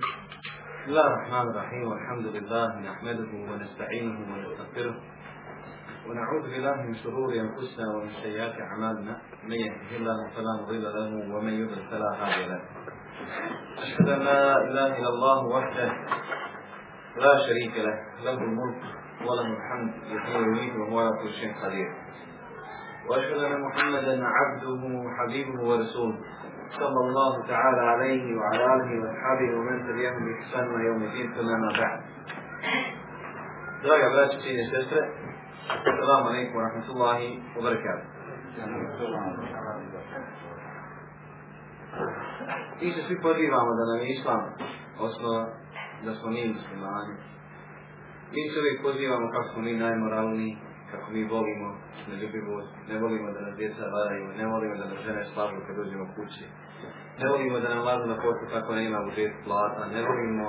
بسم الله الرحمن الرحيم والحمد لله نحمده ونستعينه ونستغفره ونعوذ بالله من شرور انفسنا ومن سيئات اعمالنا من يهده الله فلا مضل له ومن يضلل فلا هادي له اشهد ان لا اله الا الله وحده لا شريك له له الملك وله الحمد يحيي ويميت وهو على كل شيء قدير واشهد ان محمدا عبده وحبيبه ورسوله صلى الله تعالى عليه وعلى اله وأصحابه ومن تبعهم يوم الدين Draga sestre, alaikum wa rahmatullahi Mi se svi pozivamo da nam je islam osnova, da smo mi Mi uvijek pozivamo kako mi najmoralniji, kako mi volimo neljubivost, ne volimo da nas djeca varaju, ne volimo da nas žene slažu kad dođemo kući, ne volimo da nam lažu na poslu kako ne u žet plata, ne volimo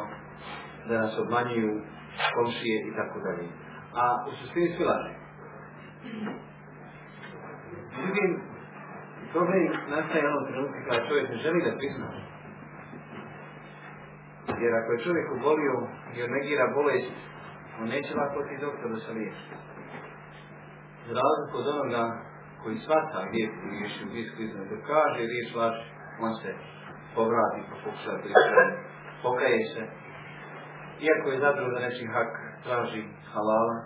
da nas obmanjuju komšije i tako dalje. A u suštini svi laži. Međutim, problem nastaje onom trenutku kada čovjek ne želi da prizna. Jer ako je čovjek obolio i negira bolest, on neće lako doktor, da se liječi za razliku od onoga koji svata gdje riješi u bisku iznad, kaže riječ laž, on se povrati, pokuša pričati, pokaje se. Iako je zadruo da nečim hak, traži halala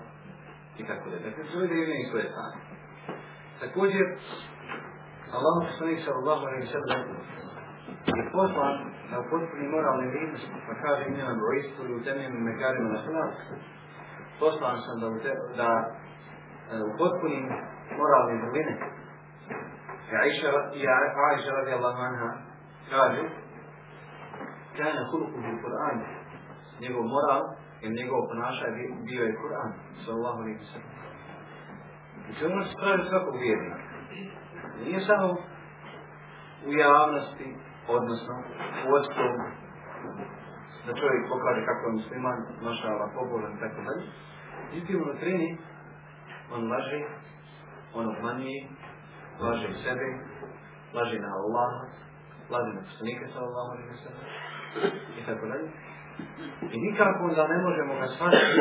i tako dakle, da. Dakle, je ljudi imaju svoje stane. Također, Allah poslanih sallallahu alaihi sallam je poslan da potpuni moralne vrijednosti, pa kaže imena brojstvo i u mekarima na Hrvatsku. Poslan sam da, da E, u potpunim moralnim vrline. I Aisha radijallahu anha kaže Kajna huluku u Kur'an njegov moral i njegov ponašaj bio je Kur'an sallallahu alaihi wa sallam. I to ono se pravi svakog vjernika. Nije samo u javnosti, odnosno u odstovu, da čovjek pokaže kako je musliman, mašala, pobolan i tako dalje. u nutrini on laži, on obmanjuje, laže sebi, laže na Allah, laže na poslanika sa Allahom i tako dalje. I nikako onda ne možemo ga shvatiti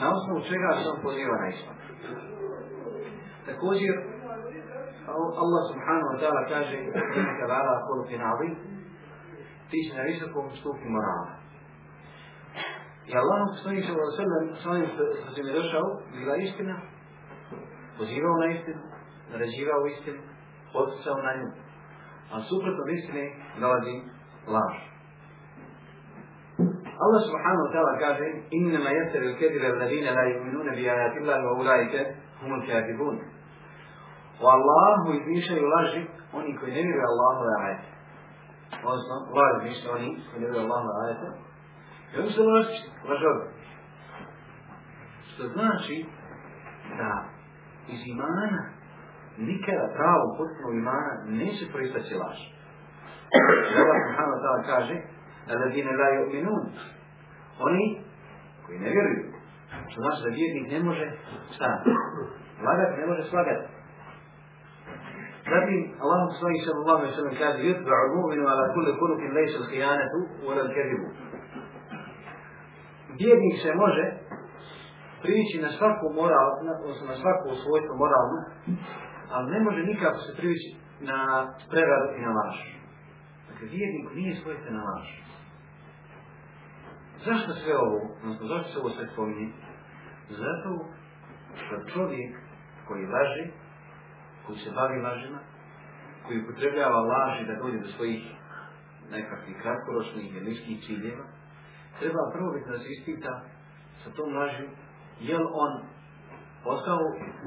na osnovu čega sam poziva na islam. Također, Allah subhanahu wa ta'ala kaže neka vala kolu finali, ti si na visokom stupnju morala. I Allah poslanik sa ono sebe samim što se mi došao, bila istina. Pozivao na istinu, naređivao istinu, poticao na nju. A suprotno od istine dolazi laž. Allah subhanahu wa ta'ala kaže Innama jasar il kedira alladine la yuminuna bi ajati Allahi wa ulaike humul kadibun. U Allahu i ulaži oni koji ne vjeruju Allahove ajete. Odnosno, ulaži izmišljaju oni koji ne vjeruju Allahove ajete. se Što znači da iz imana nikada pravo potpuno imana neće laž. Allah kaže Oni koji ne vjeruju što znači da ne može šta? lagati, ne može slagati. Zatim Allah svojih kaže Jutba'u mu'minu ala vjernik se može privići na svaku moral, na, na svaku svojstvo moralno, ali ne može nikako se privići na prevar i na laž. Dakle, vjednik nije svojstvo na laž. Zašto sve ovo, zašto se ovo sve spominje? Zato što čovjek koji laži, koji se bavi lažima, koji upotrebljava laži da dođe do svojih nekakvih kratkoročnih i ciljeva, treba prvo biti nas ispita sa tom laži, je li on postao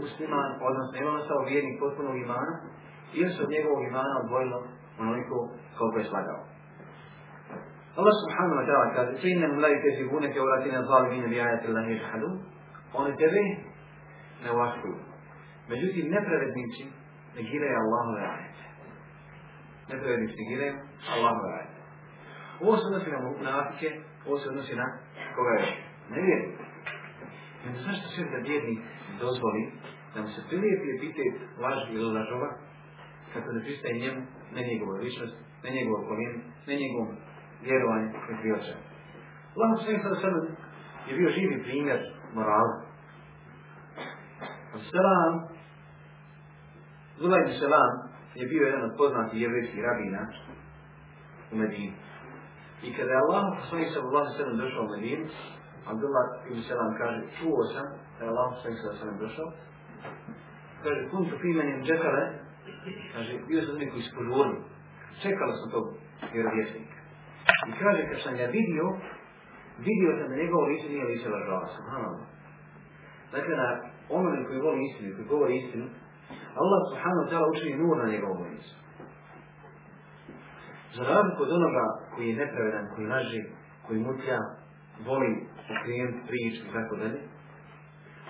musliman, odnosno je on ostao vjernik potpunog imana, ili se od njegovog imana odvojilo onoliko koliko je slagao. Allah subhanahu wa ta'ala kaže Če فَإِنَّمْ لَا يُتَزِبُونَ كَوْلَاتِنَا ظَالِمِينَ بِعَيَةِ اللَّهِ يَجْحَدُونَ Oni tebe ne vaskuju. Međutim, nepravednici negiraju Allahove ajete. Nepravednici negiraju Allahove ajete. Ovo su znači na munafike ovo se odnosi na koga je nevjernik. Ne znaš što sve da vjernik dozvoli da mu se prilijepi epitet laž ili lažova kako ne pristaje njemu, ne njegovoj ličnosti, ne njegov okolinu, ne njegovom vjerovanju i priočanju. Lahom sve sada sada je bio živi primjer morala. Selam, Zulajni Selam je bio jedan od poznatih jevrijskih rabina u Medinu. I kada je Allah poslanik sallallahu Allah ve sellem došao u Medinu, Abdullah ibn Selam kaže: "Čuo sam da je Allah poslanik sallallahu alejhi došao." Kaže: "Kuntu fi men džekale, Kaže: "Bio sam neko ispožvorio. Čekala sam tog vjerovjesnika." I kaže: "Kad sam ga vidio, vidio sam da njegovo lice nije lice lažala." Subhanallah. Dakle, na onome koji voli istinu, koji govori istinu, Allah subhanahu wa ta'ala učini nur na njegovom licu. Za razliku od onoga koji je nepravedan, koji laži, koji mutlja, voli okrijent priču i tako dalje,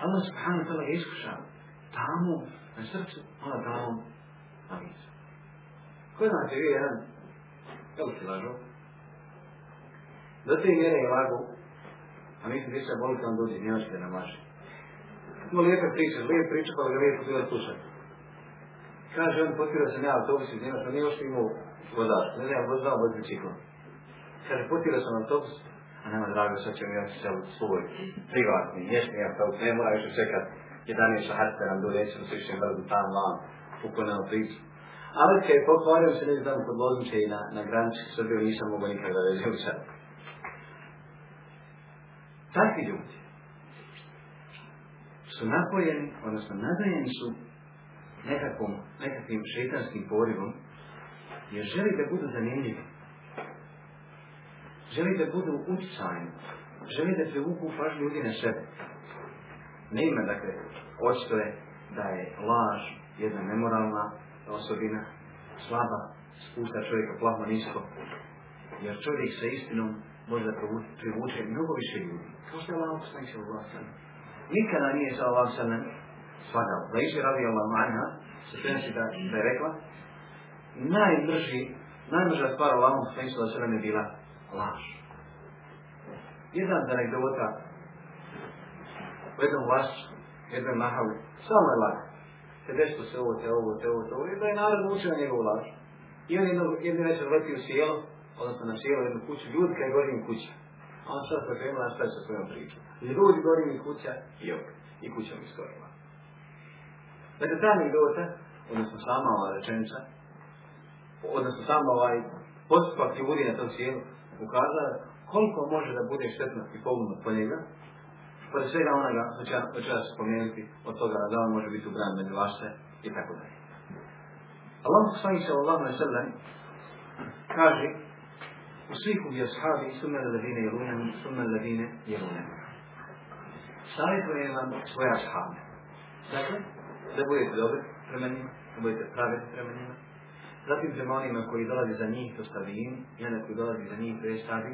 Allah subhanahu wa ta'ala ga iskuša tamo, na srcu, ona tamo na licu. Koji znate vi jedan, kako ti lažu? Do te mjere je lagu, a mi se više boli sam dođe, nije hoćete nam laži. Ima lijepe priče, lijepe priče, pa ga lijepo bilo slušati. Kaže on, potpira sam ja autobus iz njega, što nije još imao vozač, ne znam, vozač znam voziti čikom. Kaže, putio sam autobus, a nema drago, sad ćemo ja se svoj privatni, nješni autobus, ne mora još čekat 11 šaharca nam dole, da se više brzo tam vam, pokonao priču. Ali kad je pokvario se ne znam kod vozniče i na, na granici Srbije, nisam mogao nikada da vezim sad. Takvi ljudi su napojeni, odnosno nadajeni su nekakvom, nekakvim šeitanskim porivom jer želi da budu zanimljivi. Želi da budu utjecajni, Želi da privuku pažnju ljudi na sebe. Ne ima, dakle, očito je da je laž jedna nemoralna osobina, slaba, spušta čovjeka plavno nisko. Jer čovjek sa istinom može da privuče mnogo više ljudi. Kao što je Allah poslanik sa Nikada nije sa Allah svadao. Da iši radi Allah manja, se prenosi da, da je rekla, najbrži, najbrža stvar u Allahom svojim sallam je bila laž. Jedna anegdota u jednom vlašću, jednom mahalu, samo je laž. Te desilo se ovo, te ovo, te ovo, te ovo, i da je naravno učio na njegovu laž. I on jedno, jedne večer leti u sjelo, odnosno na sjelo jednu kuću, ljudi kaj gori im kuća. A on sad se krenula na šta se svojom priču. Ljudi gori im kuća, i ok, i kuća mi skorila. Dakle, ta anegdota, odnosno sama ova rečenica, odnosno sam ovaj postupak ti vodi na tom cijelu, ukazala koliko može da bude štetno i pogubno po njega, pored svega onoga što će spomenuti od toga da on može biti ubran među vaše i tako dalje. Allah poslani sallallahu alaihi sallam kaže u svih ubi ashabi sume ladine jerunem, sume ladine jerunem. Savjetuje vam svoje ashabe. Dakle, da budete dobri prema njima, da budete pravi prema njima, Zatim prema onima koji dolaze za njih to stavim, i onda koji dolazi za njih to je stavi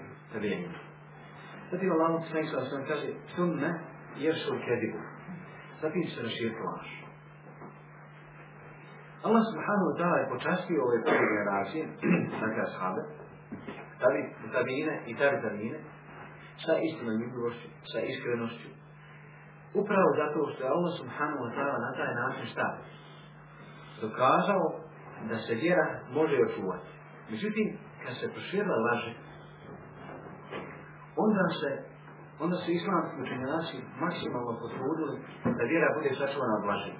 Zatim Allah sve sa osnovom kaže Sunne u kedibu. Zatim se raširku laž. Allah subhanahu wa ta'ala je počastio ove prve generacije, dakle ashabe, tabi, tabine i tabi tabine, sa istinom ljubivošću, sa iskrenošću. Upravo zato što je Allah subhanahu wa ta'ala na taj način šta? Dokazao da se vjera može očuvati. Međutim, kad se proširila laže, onda se onda su islamski učenjaci maksimalno potrudili da vjera bude sačuvana od laže.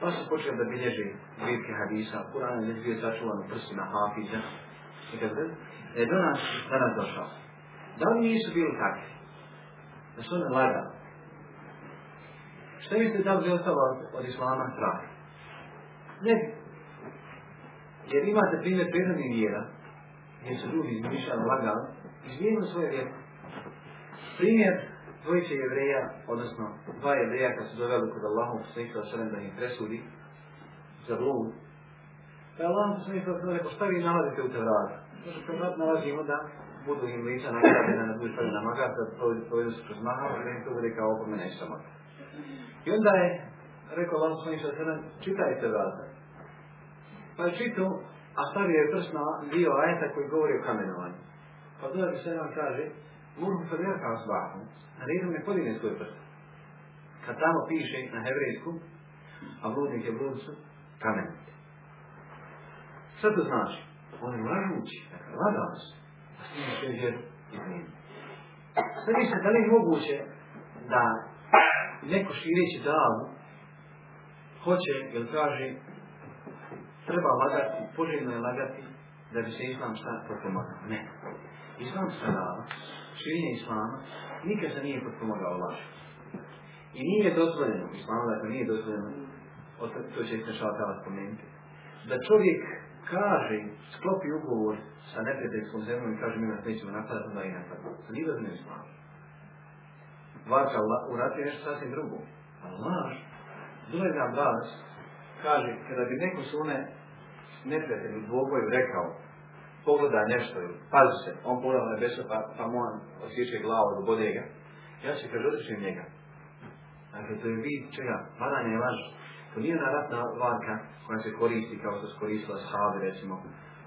Pa se počeo da bilježi zbirke hadisa, Kur'an je bio sačuvan u na hafiza, I Da je do nas danas došao. Da li nisu bili takvi? Da su oni lagali? Što mislite da bi ostalo od islama strah? Ne, jer imate primjer prirodnih vjera, gdje su ljudi izmišljali lagali, izmijenili svoje vjeru. Primjer dvojice jevreja, odnosno dva jevreja kad su doveli kod Allahom poslanika sallam da im presudi za blogu. Pa Allahom poslanika sallam rekao šta vi nalazite u Tevratu? Zato što nalazimo da budu im lica da na budu stavljena da povedu se kroz Maha da im to kao i onda je rekao Allah poslanika čitajte pa je čitao, a stavio je prst na dio ajeta koji govori o kamenovanju. Pa se Biselam kaže, Murhu Fadjaka Asbahu, a redom ne podine svoj prst. Kad tamo piše na hevrijsku, a bludnik je bludcu, kamenite. Šta to znači? On je lažući, dakle, lagao se, a pa s njim se vjeru izmijenio. Sve više, da li je moguće da neko šireći davu hoće, ili traži treba lagati, poželjno je lagati da bi se islam šta potpomagao. Ne. Islam dava, širinje islama, nikad se nije potpomagao laž. I nije dozvoljeno, islamu dakle nije dozvoljeno, to će se šaltala spomenuti, da čovjek kaže, sklopi ugovor sa neprijateljskom zemljom i kaže mi nas nećemo napadati, onda i napadati. To nije dozvoljeno islamu. Vaka u ratu je nešto sasvim drugo. Ali laž, kaže, kada bi neko sune u dvoboju rekao, pogledaj nešto pazi se, on pogleda na nebesa pa, pa mu on osjeća glavu do bodega. Ja se kaže, otičem njega. Dakle, to je vid čega, padanje je laž. To nije ona ratna varka koja se koristi kao što se koristila sahabe, recimo,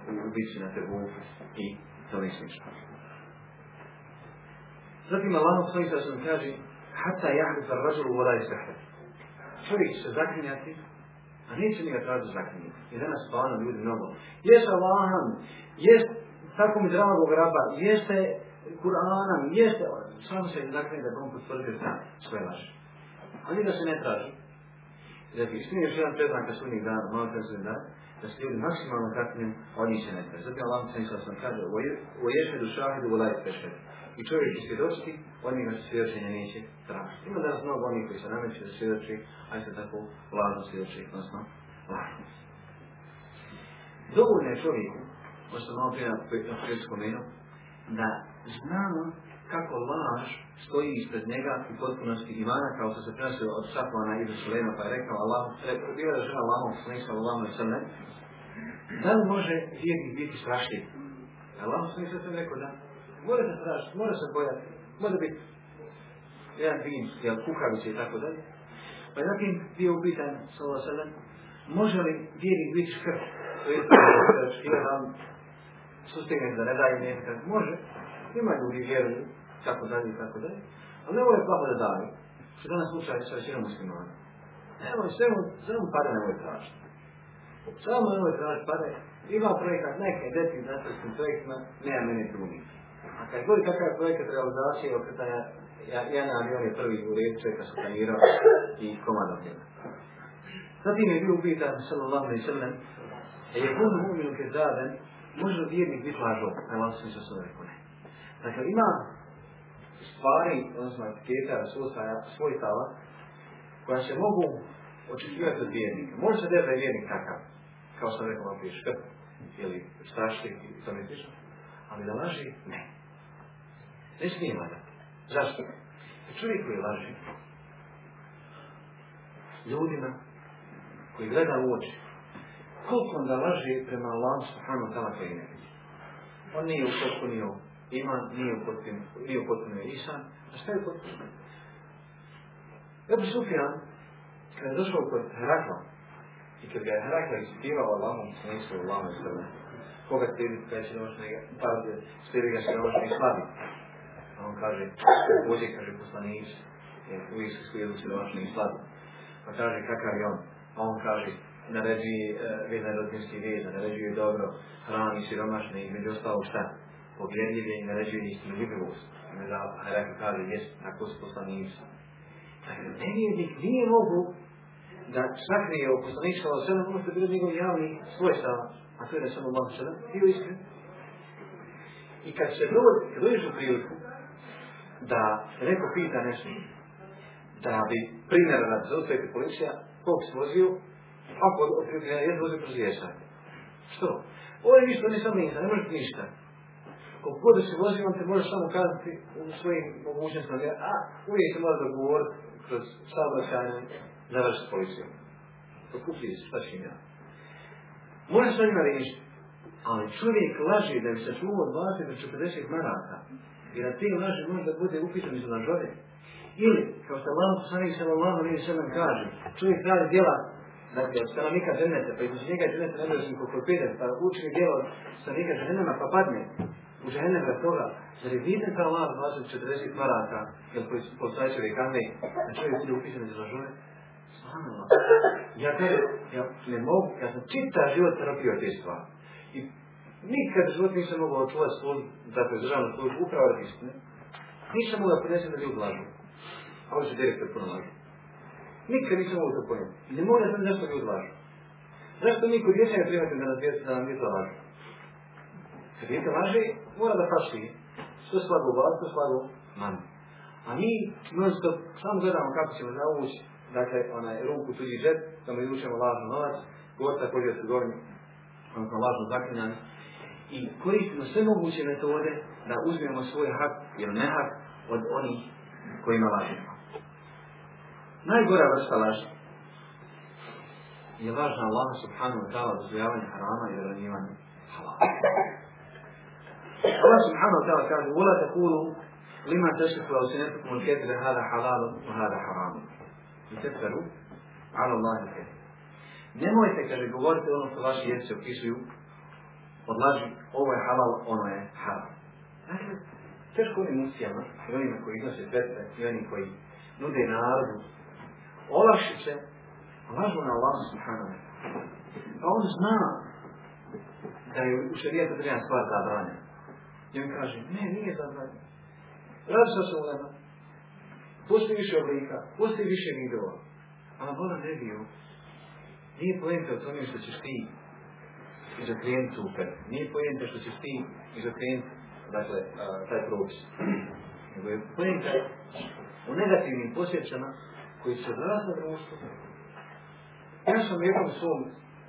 u ubici na tebu i to slično. Zatim Allah svojih sam kaže, Hatta jahdu far rađulu vodaj sehre. Čovjek će se zaklinjati a neće mi ga tražiti za knjigu. I danas stvarno ljudi mnogo. Jes Allahan, jes tako mi dragog raba, jeste Kur'ana, jeste... Samo se zakljeni da bom potvrdi da svoje laže. Ali da se ne traži. Znači, istini još jedan predanka sudnjih dana, malo kada se da, da se ljudi maksimalno kakvim, oni se ne traži. Zato je Allah sam sam kaže, u jefe dušahidu, u lajte pešedu i čovjek će svjedočiti, oni ga svjedočenje neće tražiti. Ima danas mnogo onih koji se nameću da svjedoči, a isto tako vladno svjedoči, odnosno vladno. Dovoljno je čovjeku, možda ono malo prije na prije spomenuo, da znamo kako laž stoji ispred njega u potpunosti imana, kao što se prenosio od Safvana i Veselena, pa je rekao Allah, bila je žena Allahom, smisla Allahom je srne, da li može vijednik biti strašljiv? Allah sam se rekao da Može se strašiti, može se bojati, može biti jedan vin, jel, kukavice i tako dalje. Pa zatim bio upitan, sallallahu sallam, može li vjernik biti škrt, to je vam sustegne da ne daje nekak, može, ima ljudi vjeru, tako dalje i tako dalje, ali je plako da daje, što danas slučaj sa većinom muslimana. Evo sve mu, sve mu pada nemoj tražiti. Samo nemoj tražiti pade, ima projekat, neke deti na svojskim projektima, nema mene drugih. A kad kakav kakav projekat realizacije evo kada ja, jedan avion je prvi u redu čovjeka su planirao i komadom njega. Zatim je bio upitan, sallallahu alaihi sallam, e, je kod mu'minu zaden, može li vjernik biti lažov? Allah mi se sada rekao ne. Dakle, ima stvari, odnosno etiketa, tava, koja se mogu očekivati od vjernika. Može se da je vjernik takav, kao sam rekao, malo prije ili strašnik, i to ne Ali da laži, ne. Ne smije lagati. Zašto? Čovjek koji laži ljudima koji gleda u oči, koliko onda laži prema Allahu subhanahu ta'ala koji ne vidi. On nije upotpunio iman, nije upotpunio, nije upotpunio isan, a šta je u upotpunio? Ebu Sufjan, kada je došao kod Herakla, i kad ga je Herakla ispitivao Allahom, smislu Allahom sve, koga ti vidi, kada će noć njega, pa ste vidi ga se noć i slavi on kaže, ovdje kaže poslanici, u Isusku jednu se vašli i sladu. Pa kaže, kakav je on? Pa on kaže, naređuje vjedna rodinski veza, naređuje dobro, hrani siromašne i među ostalo šta? Povjerljiv je i naređuje istinljivost. rekao kaže, jes, tako su poslanici. Dakle, nevjernik nije mogu da sakrije o poslanička o sve ono što je bilo njegov javni svoj stav, a to je da samo malo sada, bio iskren. I kad se dođe, kad dođeš u priliku, da neko pita nešto, da bi primjer da zaustaviti policija, kog si vozio, ako je vozio kroz vješak. Što? Ovo je ništa, nisam ništa, ne možete ništa. Koliko god se vozi, on te može samo kazati u svojim mogućnostima, a uvijek se mora dogovoriti kroz saobraćanje, završiti policijom. To kupi se, šta će ja. Može se njima reći, ali čovjek laži da bi se od 20 do 40 maraka. Jer u našem može da bude upisan iz lažove. Ili, kao što Allah poslanih sallallahu alaihi sallam kaže, čovjek radi djela Dakle, od stanovnika dženeta, pa iz njega i ne dođe kokopiren, pa učini djelo stanovnika dženema, pa padne u ženem rad toga. Zar je vidim kao Allah od 40 maraka, jer postaje čovjek kamej, da čovjek bude upisan za lažove? Svanila. Ja ja ne mogu, ja sam čitav život trpio te stvari. Nikad život nisam mogao očuvati svoj, dakle, državnu službu, upravo radi istine. Nisam mogao ponesem da ljudi lažu. A ovo se direktor puno Nikad nisam mogao to ponijeti. Ne mogu da znam zašto ljudi lažu. Zašto mi kod dječanja primetim da nas djeca da nam djeca lažu? Kad djeca laži, mora da paši. Što slago vlast, što slago manju. A mi, non stop, samo gledamo kako ćemo naući, dakle, onaj ruku tuđi žep, da mu izvučemo lažnu novac, gosta koji je se odnosno lažno zaklinjanje, i koristimo sve moguće metode da uzmemo svoj hak ili nehak od onih kojima lažimo. Najgora vrsta laži je laž Allah subhanahu wa ta'ala dozvoljavanje harama i ranjivanje halala. Allah subhanahu wa ta'ala kaže Vola takulu lima tešefu ausinetukum kumul kezbe hada halalu u hada haramu. I teferu ala Allahi kezbe. Nemojte, kaže, govorite ono što vaši jeci opisuju Odlaži, ovo je halal, ono je halal. Dakle, znači, teško onim usijama i onima koji iznose fetve i oni koji nude narodu, olakši se, lažu na Allah subhanahu Pa on zna da je u šarijetu treba stvar zabranja. I on kaže, ne, nije zabranja. Radi sa ulema. Pusti više oblika, pusti više videova. Ali Bola ne bio. Nije pojenta o tome što ćeš ti klijentu super. Nije pojenta što ćeš ti klijentu, dakle, taj propis. Nego je pojenta u negativnim posjećama koji se odraz na društvu. Ja sam jednom svom,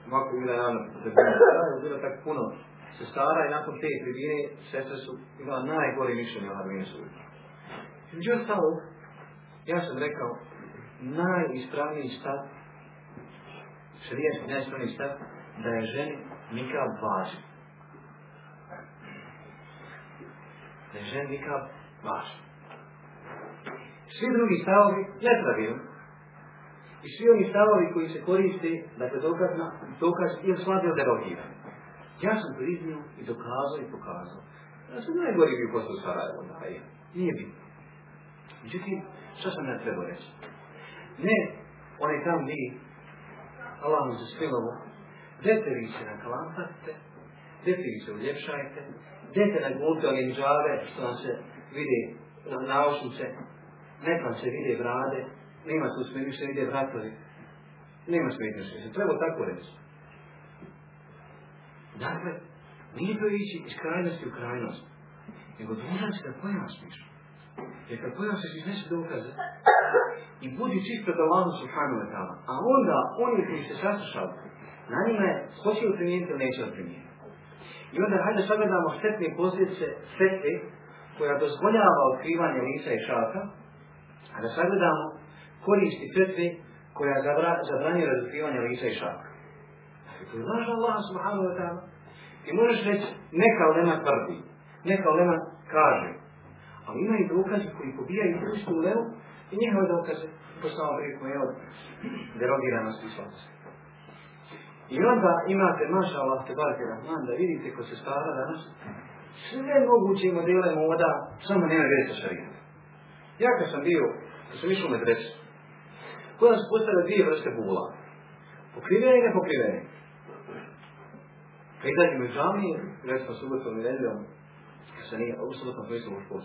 ovako bila ravno, je bilo tako puno se stara i nakon te tribine sestre su imala najgore mišljenje o Arminu Sudu. Međutim, ja sam rekao, najispravniji stav, šarijaski najispravniji stav, da je ženi nikad važi. Ne želi nikab važi. Svi drugi stavovi nepravilni. I svi oni stavovi koji se koriste, dakle dokazna, dokaz ili slabe od derogira. Ja sam priznio i dokazao i pokazao. Ja sam najgori bio posao Sarajevo, da pa je. Nije bitno. Međutim, što sam ja trebao reći? Ne, onaj tam vi, Allah mu se smilovo, Dete vi se nakalantate, dete vi se uljepšajte, dete na gulte onim džave što vam se vidi na naošnice, nek vam se vide vrade, nema tu smije više vide vratovi, nema smije više, treba tako reći. Dakle, nije to ići iz krajnosti u krajnost, nego dužan se da pojasniš. Jer kad pojasniš iznesi dokaze i budi čisto da Allahu subhanahu wa ta'ala, a onda oni koji se saslušali, na njima je hoće li primijeniti ili neće li I onda hajde sagledamo štetne posljedice fetve koja dozvoljava otkrivanje lisa i šaka, a da sagledamo koristi fetve koja zabranjuje razotkrivanje lisa i šaka. Dakle, to znaš Allah subhanahu wa ta'ala. Ti možeš reći, neka ulema tvrdi, neka ulema kaže, ali ima i dokaze koji pobijaju i u levu i njihove dokaze po samom priliku je od derogiranosti i i onda imate, maša Allah, te barke Rahman, da vidite ko se stara danas, sve moguće modele moda, samo nema veze sa šarijom. Ja kad sam bio, kad sam išao u medresu, kod nas postale dvije vrste bula. Pokrivene i nepokrivene. Kad u džamiju, recimo subotom i nedeljom, kad se nije, u subotom to isto u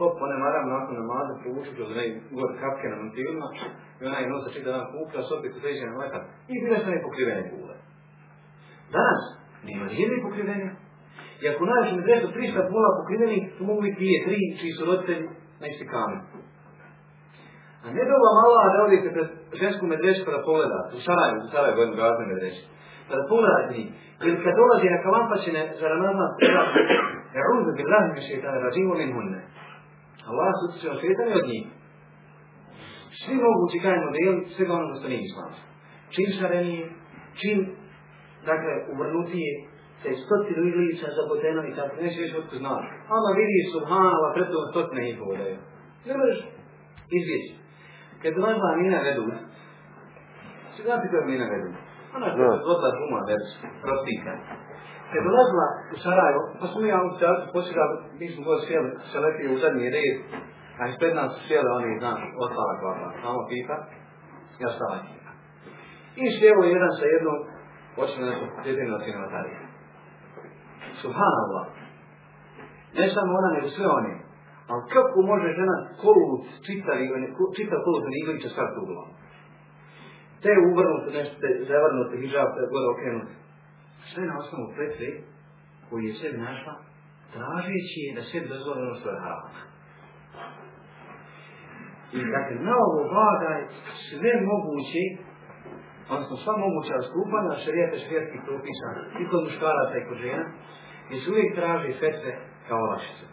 hop, one maram nakon namaza povuču kroz onaj gore kapke na mantilima i ona je nosa čita dan kukla, s opet sveće na lekat i bile su nepokrivene kule. Danas, nema nijedne pokrivenja. I ako nađeš mi dresu 300 pola pokriveni, to mogu biti dvije, tri, čiji su roditelji na kamen. A ne ova mala da odete pred žensku medrešu kada pogleda, u Sarajevu, u Sarajevu, jednu razne medrešu, kada pogledate njih, jer kad dolazi na kalampačine za ranazna, ne ruze bil rahim šeitan, rađivo min hunne. Allah se utisao šetane od njih. Svi mogući kaj model svega onoga što nije islam. Čim šarenije, čim, dakle, uvrnutije, se stotinu iglica zabodeno i tako, neće više otko znaš. Allah vidiš, subhanala, preto stotine ih vodaju. Ne možeš izvjeći. Kad dva dva mina vedu, svi znate koja mina vedu? Ona što je zvodla guma već, prostika. Kad dolazila u Sarajevo, pa smo mi u teatru posjedali, mi smo god sjeli, se leti u zadnji red, a ispred nas sjeli oni, znaš, otvara glava, samo pita, ja stavam I sjevo jedan sa jednom, počne nešto djetinu na kinematarijem. Subhanallah. Ne samo ona, nego sve oni. Ali kako može žena kolut, čitav, čitav kolut na igliče staviti Te uvrnuti nešto, zavrnuti hijab, gore okrenuti. Sve na osnovu petve koju je sebi našla, tražeći je da sebi dozvoli ono što je haram. I dakle, na ovo vlada, sve moguće, odnosno sva moguća na šarijete šarijatskih propisa, i kod muškaraca i kod žena, gdje se uvijek traži fetve kao lašice.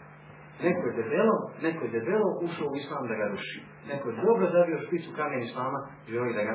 Neko je debelo, neko je debelo ušao u islam da ga ruši. Neko je dobro zavio špicu kamen islama i želi da ga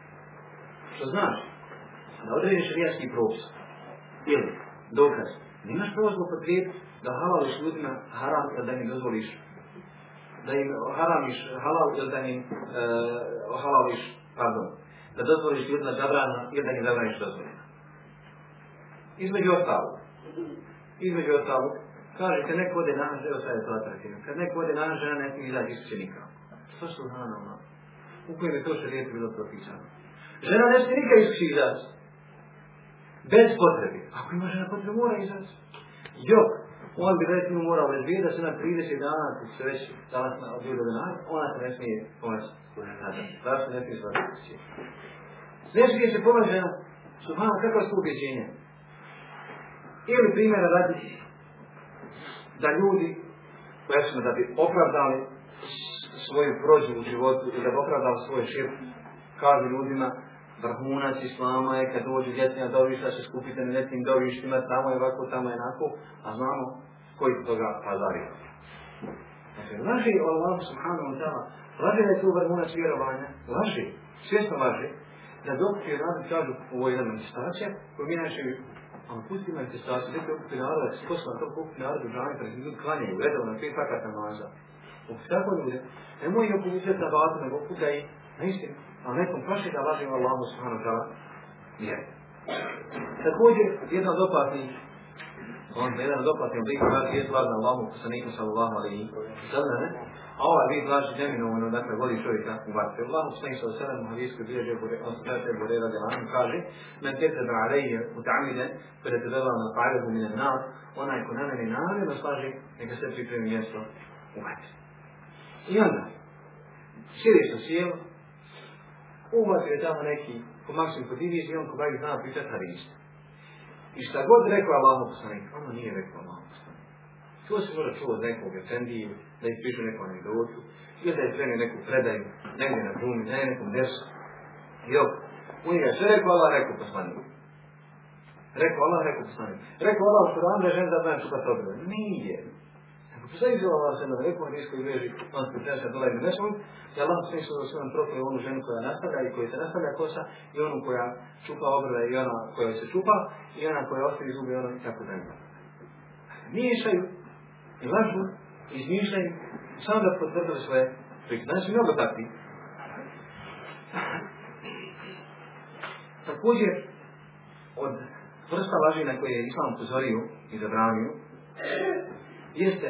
Što znači da određeš šarijatski propis ili dokaz nemaš pravo zlopotrijeti da halališ ljudima haram ili da im dozvoliš da im haramiš halal ili da im e, halališ, pardon, da dozvoliš ljudima zabrana ili da im zabraniš dozvoljena. Između ostalog, između ostalo, kaže kad neko ode nažen, evo sad je to atraktivno, kad neko ode nažen, ne smije izaći iz učenika. Što su znano ono? U kojem je to šarijetu bilo propisano? Žena ne smije nikad iskući izaći. Bez potrebe. Ako ima žena potrebe, mora izaći. Jok, on bi mu, morao već da se na 30 dana ti se već danas na ljuda do nas, ona se ne smije pomaći. u Zašto ne smije zvati kući? Ne smije se pomaći žena. Subhano, kakva su ubjeđenja? Ili primjera radi da ljudi, recimo da bi opravdali svoju prođu u životu i da bi opravdali svoj šir, kažu ljudima vrhunac Islama je kad dođu ljetnja dovišta se skupite na nekim dovištima, tamo je ovako, tamo je onako, a znamo koji toga pazari. Dakle, laži o Allah subhanahu wa ta'ala, laži da je tu vrhunac vjerovanja, laži, svjesno laži, da dok doktori radi kažu ovo je jedna manifestacija, koju mi najče ono pusti manifestaciju, dajte okupi narod, da se poslan to okupi u džanje, pred pa ljudi klanjaju, redovno na pet pakata namaza. Okupi tako ljude, nemoj ih okupiti sve tabate, nego okupi i na istinu ali nekom la da lažemo Allahu subhanahu wa ta'ala vjeru. Također, jedan od opasnih on jedan od opasnih oblika laži je laž na Allahu poslaniku wa alaihi sallam, a ovaj vid laži neminovno, dakle, voli čovjeka u vatru. Allahu poslaniku sallallahu alaihi sallam, hadijskoj bilježe, on se kaže, gore radi Allahom, kaže, men kada te vela na nar, onaj ko neka se pripremi mjesto u I onda, na ubacio je tamo neki ko Maksim diviš i on ko Bajeg zna pričat Hariš. I šta god rekao Allaho poslanik, ono nije rekao Allaho poslanik. To se možda čuo od nekog etendiju, da je pričao neku anegdotu, ili da je trenio neku predaju, negdje na džumi, na nekom desu. I u on je sve rekao Allah, rekao poslanik. Rekao Allah, rekao poslanik. Rekao Allah, što da vam da žena da znam što to bilo. Nije, sve izvala se na rekom riječkoj on se časa dola i nešto, i Allah se što da svojom prokleo onu ženu koja nastavlja i koja se nastavlja kosa, i onu koja čupa obrve i ona koja se čupa, i ona koja ostavi zubi, i ona i tako dalje. Miješaju i lažu, izmišljaju, samo da potvrdili svoje priče. Znači, mnogo takvi. Također, od vrsta laži na koje je Islam upozorio i zabranio, jeste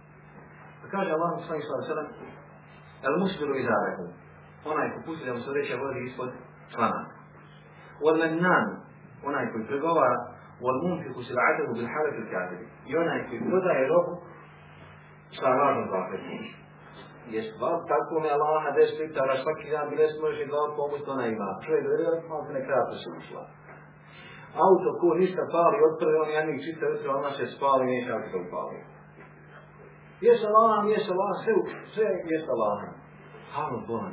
Kaže Allah poslanik sallallahu alejhi ve sellem: "El muslimu izarehu." Onaj ko pusti da mu se vreća vodi ispod člana "Wal mannan." Onaj koji pregovara "Wal munfiqu sil'atahu bil halaf al kadhib." I onaj koji prodaje robu sa lažnom zakletvom. Jer stvar tako mi Allah na da slika da svaki dan bi res može dva pomoć ona ima. Čovjek da vjeruje, malo se nekratno se ušla. Auto ko ništa pali, otprve on jednih čita jutra, ona se spali, neće auto upali je Allah, jes Allah, sve, sve jes Allah. Hvala Boga.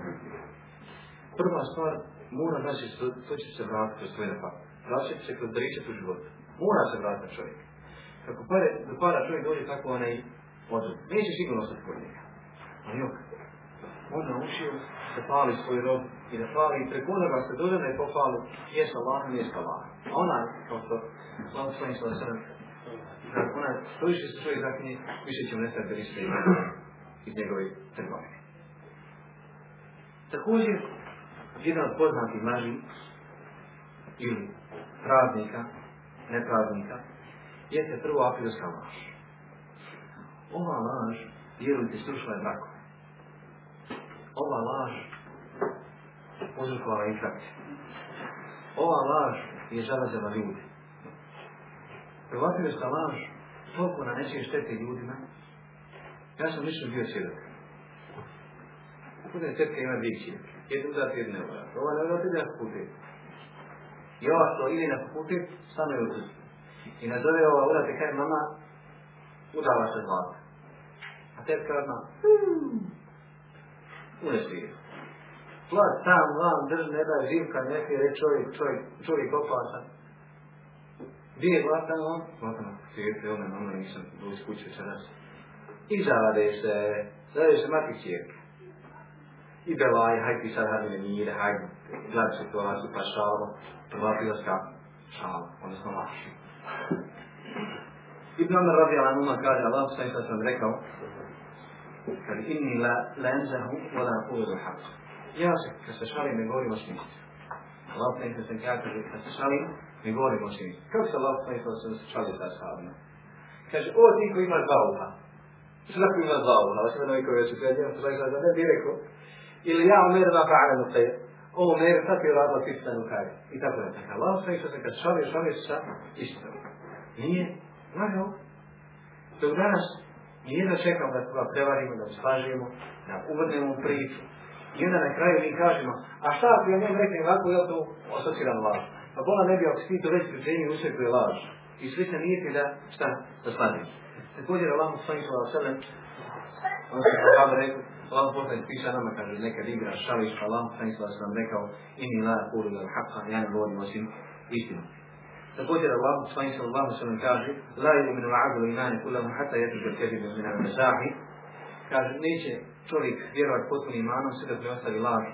Prva stvar, mora da znači, se, to će se vratiti kroz svoje pa. Vraćati se kroz pričat u životu. Mora se vratiti čovjek. Kako pare, do para čovjek dođe tako onaj odred. Neće sigurno ostati kod njega. Ali jok. On naučio da pali svoj rob i da pali preko onoga se dođe da je pohvalu. je Allah, jes Allah. A ona, kao što, slavno svojim slavno kad ona što više se čovjek zakinje, znači, više će mu nestati ništa iz njegove trgovine. Također, jedan od poznatih maži ili praznika, nepraznika, jeste prvo aprilska laž. Ova laž, vjerujte, slušala je brakove. Ova laž uzrokovala infrakciju. Ova laž je žala ljudi prevatio sa laž, toliko na štete ljudima. Ja sam lično bio svjedok. Putem tepke ima dvije Jednu da ti Ova ne na I ova što ide na fakultet, stane u tu. I nazove ova kaj mama, udala se zlata. A tepka odmah, unesi je. Plat sam, vam, drž, ne daj, živka, neki reč, čovjek, čovjek, čovjek opasan. vierataan on, vaatan siirtyy omen omenissä, se kutsua sellaista. Israelissa löysi mäkikirkki. Ibelai häkki sarhaminen niiden häkki. Läpsi tuolla super salva, pravatilasta salva, on se laši. Ibn Amr radiyallahu anhu kaže Allah sallallahu alejhi ve sellem rekao: "Kad inni la lanzahu wa la aqulu Ja se, kad se šalim, ne govorim o smislu. Allah sallallahu alejhi ve sellem kaže, kad se šalim, Mi govorimo o čini. Kako se Allah poslanik sa osvijem čali Kaže, o ti koji imaš dva uha. Sada koji znači imaš dva koji znači rekao. Ili ja umer na fa'ala mu O umer, sad je radila pisanu kaj. I tako je. Tako dakle, Allah poslanik sa osvijem kad šali, šali sa istinom. Nije, lagao. Dok danas nije da čekamo da koga prevarimo, da slažemo, da uvrnemo u priču. I kažemo, a pa Bola ne bi ako si to već pripremio u je laž. I slične nijeti da šta da stane. Također Allah ono rekao, Allah poslani šališ, pa Allah in la kuru haqqa, ja ne govorim osim istinu. Također Allah kaže, minu hatta jetu kaže, neće čovjek imanom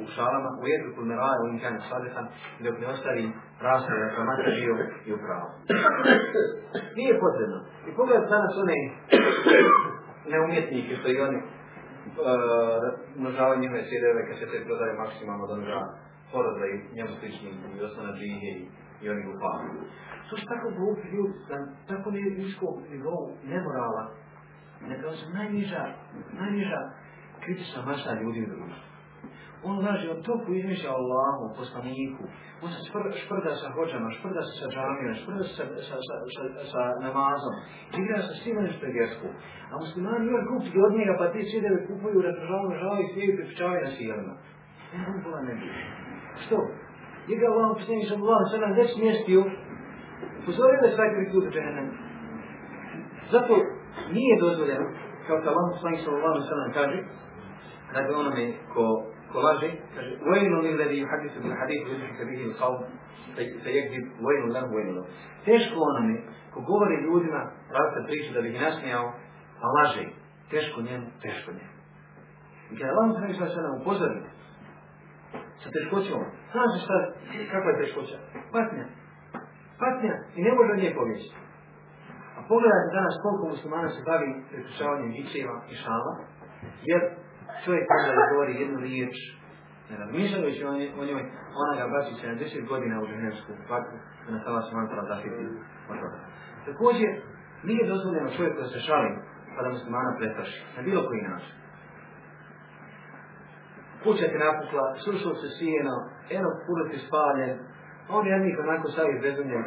u šalama, u jeziku meraja, u inkanu sadihan, dok ne rasa, da sam mati bio i u Nije potrebno. I pogledajte danas one neumjetnike što i oni e, množavaju njihove sireve kad se te prodaje maksimalno da množa horoza i njemu slični i osnovna džinje i, i oni gufani. To su tako glupi ljudi, da tako nije niskog nivou nemorala, nekao kao su najniža, najniža kritična masa ljudi u društvu. On laže od toku izmišlja Allahu, poslaniku. On se špr, šprda sa hođama, šprda se sa džamijom, šprda se sa, sa, sa, sa, sa namazom. Igra se svima nešto je A muslimani još kupiti od njega, pa ti sjedeve kupuju, razržavaju, žao i svijeju pripičavaju na sjelima. Ne, on pola ne biti. Što? Igra Allah, poslanik sam Allah, sada već smjestio. Pozorio da je svaki put u dženem. Zato nije dozvoljeno, kao što Allah, poslanik sam Allah, sada kaže, da bi onome ko ko laže, kaže, vojnu min ledi hadisu bin hadisu ljudi se bih kao se jegdi vojno, lahu vojno. lahu. Teško onome, ko govori ljudima različite priče da bi ih nasmijao, a pa laže, teško njemu, teško njemu. I kada Allah mi sve sada upozori, sa teškoćom, znaš šta, kakva je teškoća? Patnja. Patnja i ne može od nje pobjeći. A pogledajte danas koliko muslimana se bavi prekušavanjem vičeva i šala, jer čovjek kada govori jednu riječ, ne razmišljajući o njoj, ona ga vraća 70 godina u ženevsku vatru, da nas Allah subhanahu ta'ala zaštiti od toga. Također, nije dozvoljeno čovjek da se šali, pa da muslimana pretraši, na bilo koji način. Kuća ti napukla, slušao se sijeno, eno kurot ti spaljen, on je njih onako bez bezumljen,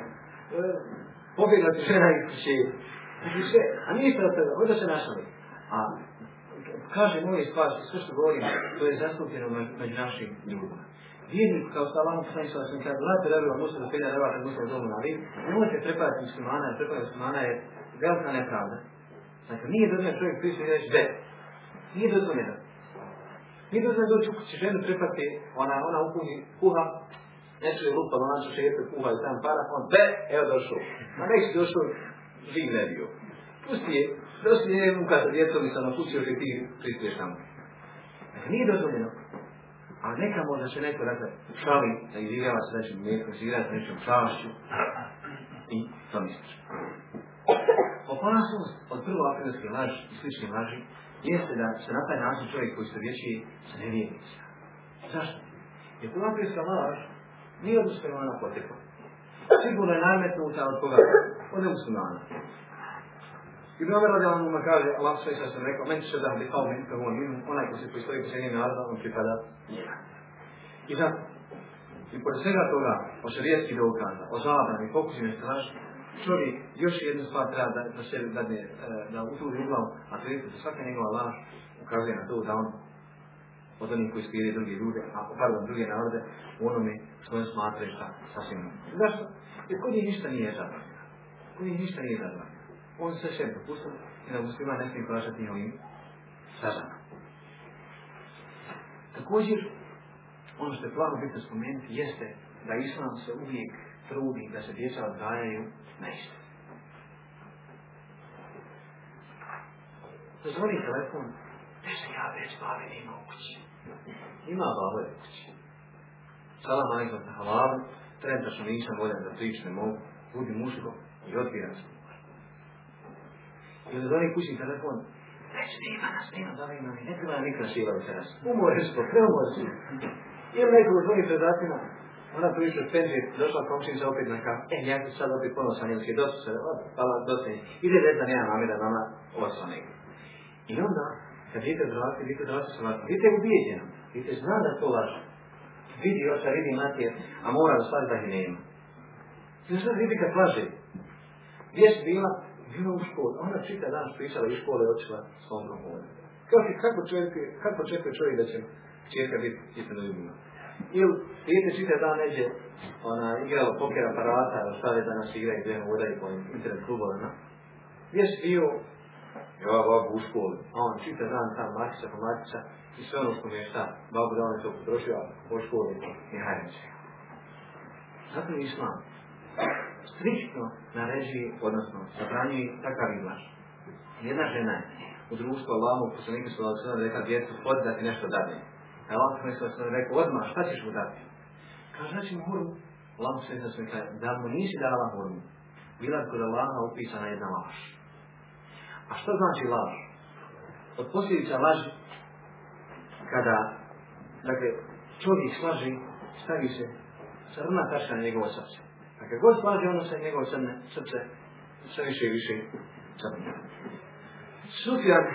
pobjegla ti žena i kuće, znači a ništa od toga, ovdje se našali. A Kaže moje stvari, sve što govorim, to je zastupljeno među našim ljudima. Vjernik, kao sa vama sam sada sam kada, gledajte da bi vam musa zapelja da vata musa domu na vid, nemojte prepadati muslimana, jer prepadati muslimana je velika nepravda. Znači, nije dozvan čovjek prišli i reći, de, nije jedan. Nije dozvan doći u kući ženu prepati, ona, ona upuni kuha, neću je lupa, ona će šestu kuha i sam para, on, de, evo došao. Ma neće došao, živ ne bio. Pusti je, dosti je muka sa djecom i sa napućio i ti pristuješ tamo. Dakle, nije dozvoljeno. A neka možda će neko, dakle, šali, da izigava se nečim mjesto, izigrava se nečim šalašću i to misliš. Opasnost od prvo akademske laži i slične laži jeste da se na taj način čovjek koji se vječi sa nevijednicima. Zašto? Jer prvo akademska laž nije od muslimana potekla. Sigurno je najmetnuta od koga? Od muslimana. Ibn Omer radi Allah ono kaže, Allah sve sam rekao, meni će da bi kao meni kao minum, onaj ko se postoji po srednjim naroda, on pripada njega. I zato, i pored svega toga, o šarijetski dokaza, o zabrani, pokusi me straš, čovjek još jednu stvar treba da, da sebi dadne, e, da u tu a to je da svaka njegova laž ukazuje na to da on od onih koji spiri drugi ljude, a pardon, druge narode, u onome što on smatra šta sasvim. ne Zašto? Jer kod njih ništa nije zabranjeno. Kod njih ništa nije zabranjeno on sve še dopustio i da muslima ne smije plaćati njegovim sažama. Također, ono što je plavno bitno spomenuti jeste da Islam se uvijek trudi da se djeca odgajaju na isto. Zvoni telefon, nešto ja već bavim ima u kući. Ima je u kući. Salam alaikum na Halavu, trenutno nisam voljan da pričam, ne mogu, budi muško i odbiram se. I onda zove kući telefon. ti ima nas, nema zove ima ne treba nam nikada šiva večeras. Umoreš to, sve I Ili neko zvoni svojim predacima, ona tu išla spenđi, došla komšinica opet na kafu. E, ja ću sad opet ponovo sa njemske, dosta se, od, pala, dosta je. Ide deta, nema mame da mama sam negdje. I onda, kad vidite zvati, vidite zvati sa vas, djete je ubijeđeno, djete zna da to laže. Vidi oča, vidi matije, a mora da stvari da ih nema. Znači, vidi kad laže. Gdje si bila? Bila u školi, ona čita dan pričala iz škole i otišla s mom domovima. Kako, kako, čovjek, kako čekuje čovjek da će čeka biti istinu ljubima? Ili dijete čita dan neđe, ona igrala poker aparata, šta da nas igra i gdje voda i po internet klubovima. Gdje si bio? Ja, babu u školi. A on čita dan tam matiča po matiča i sve ono što mi je šta. Babu da on je to potrošio, a po školi nihaj neće. Zato je islam striktno naređuje, odnosno zabranjuje takav imaš. Jedna žena je u društvu Allahov poslanika sallallahu alejhi ve rekla djecu hodi da ti nešto dadne. A Allah se sallallahu alejhi rekao odmah šta ćeš mu dati? Kaže znači mu hurmu. Allah se sallallahu alejhi da mu nisi dala hurmu. Bila kod Allaha upisana jedna laž. A što znači laž? Od posljedica laži kada dakle čovjek slaži stavi se crna tačka na njegovo srce. A kad god slaže ono se njegovo srne, srce sve više i više crne. Sufjan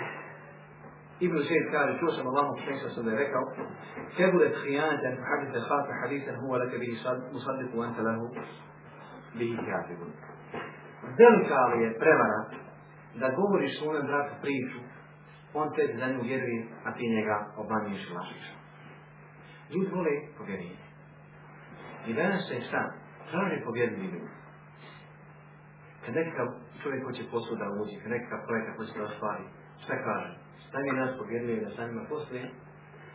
Ibn Zaid kaže, čuo sam Allahom sam da je rekao, kebule hadite huwa leke anta lahu Velika li prevara da govoriš svome bratu priču, on te za nju vjeruje, a ti i lažiš. se Traže povjerljivi ljudi. Kad nekakav čovjek hoće posao da uđe, kad nekakav projekat hoće da ostvari, šta kaže? Sami nas povjerljivi na samima poslije,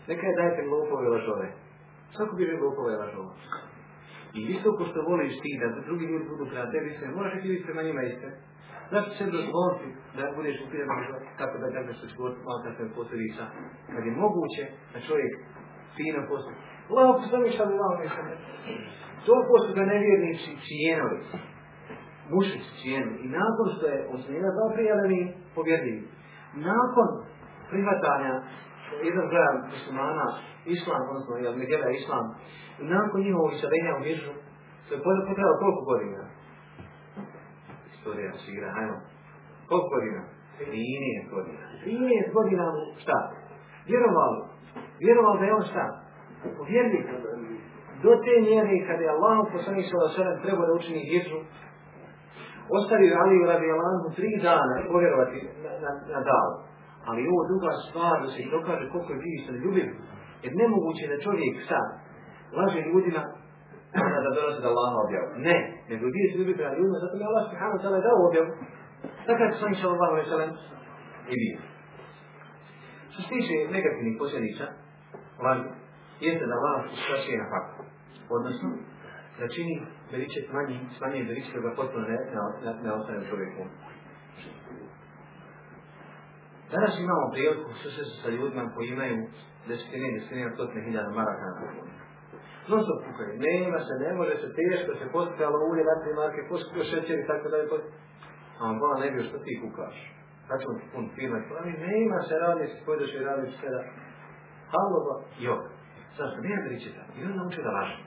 neka je dajte lopove lažove. Svako bi bilo lopove lažova. I isto ko što voliš ti da drugi ljudi budu prema tebi sve, moraš i ti biti prema njima iste. Znači će dozvoliti da budeš u firma, tako da gledeš u školu, malo sam posljedica. Kad je moguće da čovjek fino postup. Allaho poslanik sallallahu alejhi ve To posto ga nevjernici cijenovi. Muši cijenili. I nakon što je osnijena dva prijavljeni povjerljivi. Nakon prihvatanja jedan broja muslimana, islam, odnosno jel ne islam, i nakon njihovog iseljenja u Mižu, to je potrebao koliko godina? Istorija sigra, hajmo. Koliko godina? 13 godina. 13 godina šta? Vjerovali Vjerovao da je on šta? Vjernik. Do te mjere kada je Allah da sada trebao da učini hijđu, ostavio Aliju radi Alamu tri dana povjerovati na, na, na dal. Ali ovo druga stvar da se dokaže koliko je bilo sad ljubim. Jer nemoguće da čovjek sad laže ljudima da dolaze da Allah objavu. Ne, nego bilo se ljubi prema ljudima, zato mi Allah subhanahu je dao objavu. Tako je sam inša Allah i bio. Što se tiče negativnih posljedica, vanju, jeste da vlast uskraćuje na faku. Odnosno, da čini beričet manji, smanje beričet da potpuno ne, ne, ne ostane čovjeku. Danas imamo priliku susreću sa ljudima koji imaju desetine i desetine stotne hiljada maraka na No to kukaju, nema se, ne može se, teško se ali ulje, natri marke, poskupio šećer i tako dalje. A on vola ne bio što ti kukaš. Tako on pun firma, nema se, radi se, pojdeš i radnici sada halova i oka. Sad što nije pričeta. I on nauči da laži.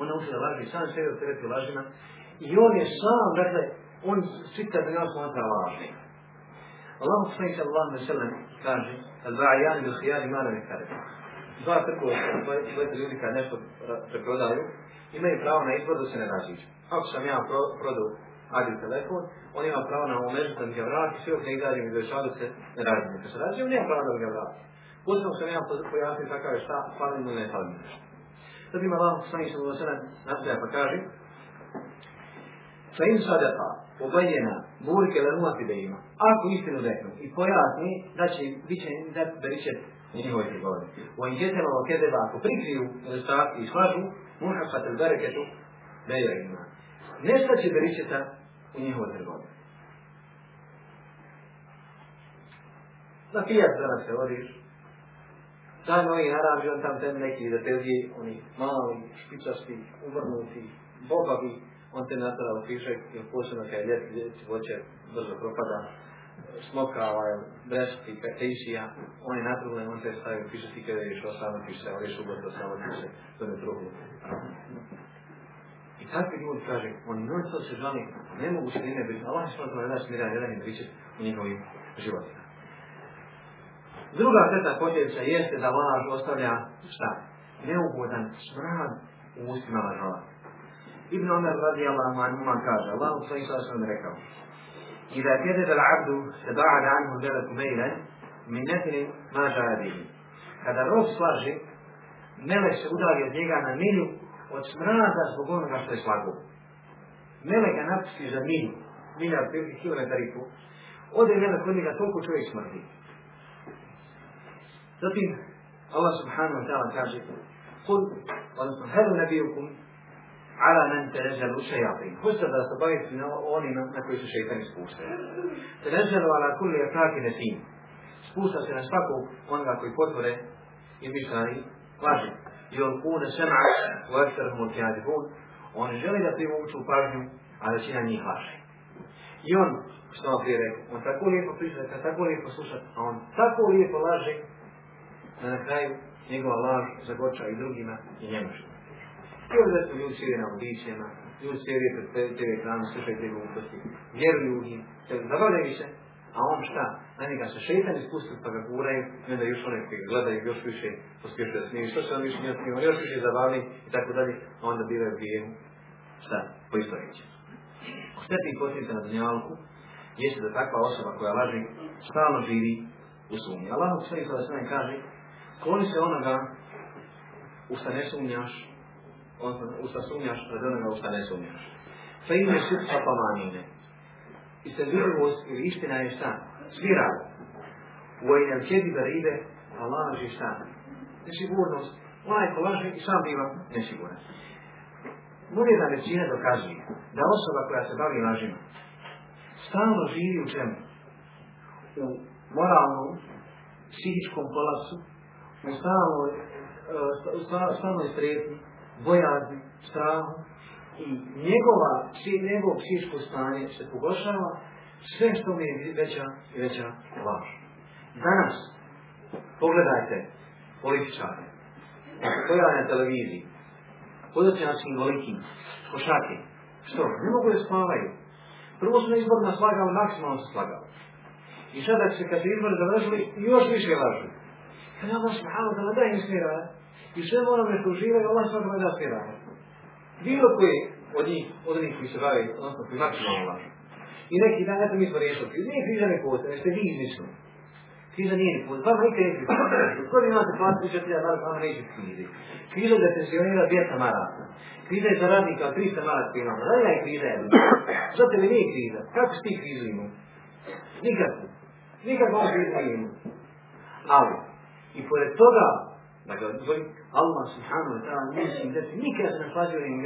On nauči da laži. sam sebe opteretio lažima. I on je sam, dakle, on čita da nas smatra lažnim. Allah poslanik Allah alejhi ve sellem kaže: "Al-ba'yan bi khiyar ne kare. Dva trkova, dva ljudi kad nešto preprodaju, imaju pravo na izbor da se ne raziđu. Ako sam ja pro, prodao Adil telefon, on ima pravo na omežu da mi ga vrati, sve ok, ne izađe mi do se ne raziđu. Kad se on nema pravo da mi ga vrati. Posebno sam ja pojasnio kakav je šta, falin ili ne falin. Da bi imala poslanik sam uvasana nastavlja pa kaže Fa im sadaka, obajena, burke da ima. Ako istinu reknu i pojasni, da će bit će im dat beričet njihovoj trgovini. U anjetama o kedeba, ako prikriju nedostatke i slažu, muhafat il bereketu, da je ima. Nesta će beričeta u njihovoj trgovini. Na pijat danas se vodiš, taj novi je on tam ten neki detezi, oni mali, špičasti, uvrnuti, bobavi, on te natrao, u pišek i posebno kad je ljet, ljet voće brzo propada, smokava, ovaj, brešti, petejšija, on je natruglen, on te stavi u pišek i kada je išao samo ali je šubo to samo to ne drugo. I takvi ljudi kaže, oni non to se žali, ne mogu se ne biti, Allah je to je daš miran, jedan je pričet u njihovim životima. Druga šteta posljedica jeste da laž ostavlja šta? Neugodan smrad u ustima lažova. Ibn Omer radi Allahu anuma kaže, Allah u da sada rekao, إذا كذب se da'a عنه ذلك ميلا من min netini kada rob slaži, melek se udari od njega na milju od smrada zbog onoga što je slago. Melek ga napusti za milju, milja od 5 km i pol. Ode na njega, toliko čovjek smrti. Zatim, Allah subhanahu wa ta'ala kaže Kul, odnosno, helu nebijukum ala men teneželu šejatin. Hoćete da se bavite na onima na koji su šeitani spušteni. Teneželu ala kulli ataki nesim. Spušta se na svaku onoga koji potvore i mišljani laži. I on kune sema u eksterhom kjadibun. On želi da privuču pažnju, a većina njih laži. I on, što vam prije rekao, on tako lijepo priča, tako lijepo sluša, a on tako lijepo laže, da na kraju njegova laž zagoča i drugima i njemu I ovdje su ljudi sjede na audicijama, ljudi sjede pred TV ekranu, slušaju te gluposti, vjeruju u njih, zabavljaju se, a on šta? Na njega se šetan ispustu pa ga kuraju, i onda još one koji gledaju još više pospješuje da smiju, što se on više nije on još više zabavni i tako dalje, a onda bivaju bijen, Šta? Po reći. Sretnih posljedica na dunjalku jeste da takva osoba koja laži stalno živi u sumnji. Allah u svojih sada kaže Kloni se onoga u šta ne sumnjaš, u šta sumnjaš, pred onoga u šta ne sumnjaš. Fe ime srca pa manine. I se vidljivost ili istina je šta? Svira. U ojnjem kjedi da ride, a laži šta? Nesigurnost. Onaj ko i sam biva nesiguran. da većina dokazuje da osoba koja se bavi lažima stalno živi u čemu? U moralnom, psihičkom kolapsu, u stalnoj e, u strahu i njegova, či, njegov psihičko stanje se pogošava, sve što mi je veća i veća laž. Danas, pogledajte političare, pojave na televiziji, svim velikim, košake, što? Ne mogu da spavaju. Prvo su na izborima maksimalno se slagali. I sada se kad su izbori završili, još više važu. Kada pa Allah subhanahu wa ta'ala daje inspirana i sve onome što uživaju, Allah subhanahu wa ta'ala da inspirana. Bilo koji od njih, od njih koji se bavi, odnosno koji znači maksimalno Allah. I neki dan, eto mi smo rešili, nije križa ne postoje, nešto vi izmislili. Križa nije ni postoje, vama nikad neće postoje. Kod imate plaći križa tija, da vam neće križi. Križa da se sionira 200 marata. Križa je za radnika 300 koji imamo. Da li ja je križa je Što te mi nije križa? Kako si ti križu imao? Nikako. Nikako on križu imao. Ali, i pored toga, dakle, Allah subhanahu wa ta'ala neće im dati nikada se naslađuje i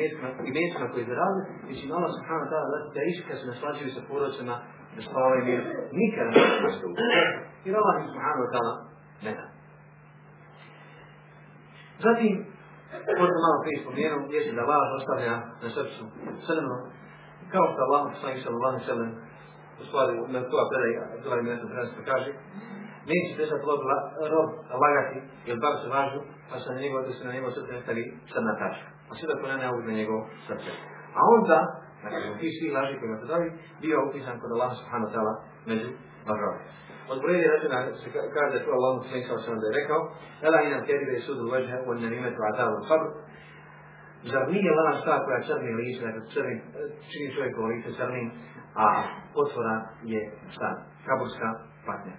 mjestima koje zarade, već im Allah subhanahu wa ta'ala da iska se naslađuju sa porodicama, da spavaju mir, nikada ne uvijek. Jer Allah subhanahu wa ta'ala ne da. Zatim, možda malo prije gdje jesu da vas ostavlja na srcu crno, kao što Allah, sallallahu alaihi sallam, u stvari, na to apelaj, Abdullah ibn Atom kaže, neće držati rob, rob lagati, jer bar se lažu, pa se na njegov, da se na njegov srce crna tačka. A sve na njegov srce. A onda, nakon dakle, ti svi laži koji bio upisan kod Allah subhanahu ta'ala među lažove. Od brojnih računa se kaže da je tu Allah subhanahu ta'ala sallam da je rekao, Ela inam i Zar nije koja crni lice, dakle, čini lice crnim, a otvora je stan, kaburska patnja.